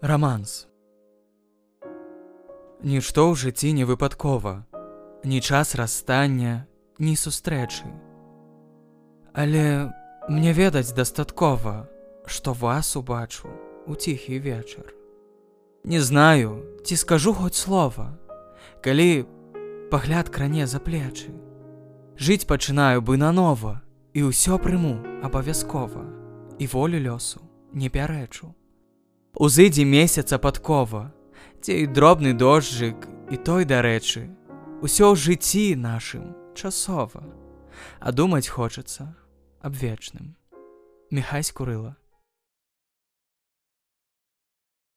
Раманс Нішто ў жыцці не выпадкова, ні час расстання, ні сустрэчы. Але мне ведаць дастаткова, што вас убачу у ціхі вечар. Не знаю, ці скажу хоць слова, калі пагляд кране за плечы. Жыць пачынаю бы нанова і ўсё прыму абавязкова і волю лёсу не пярэчу. Узыдзе месяца падкова, ці і дробны дожджык і той дарэчы, усё ў жыцці нашым часова, а думаць хочацца аб вечным. Міхась курыла.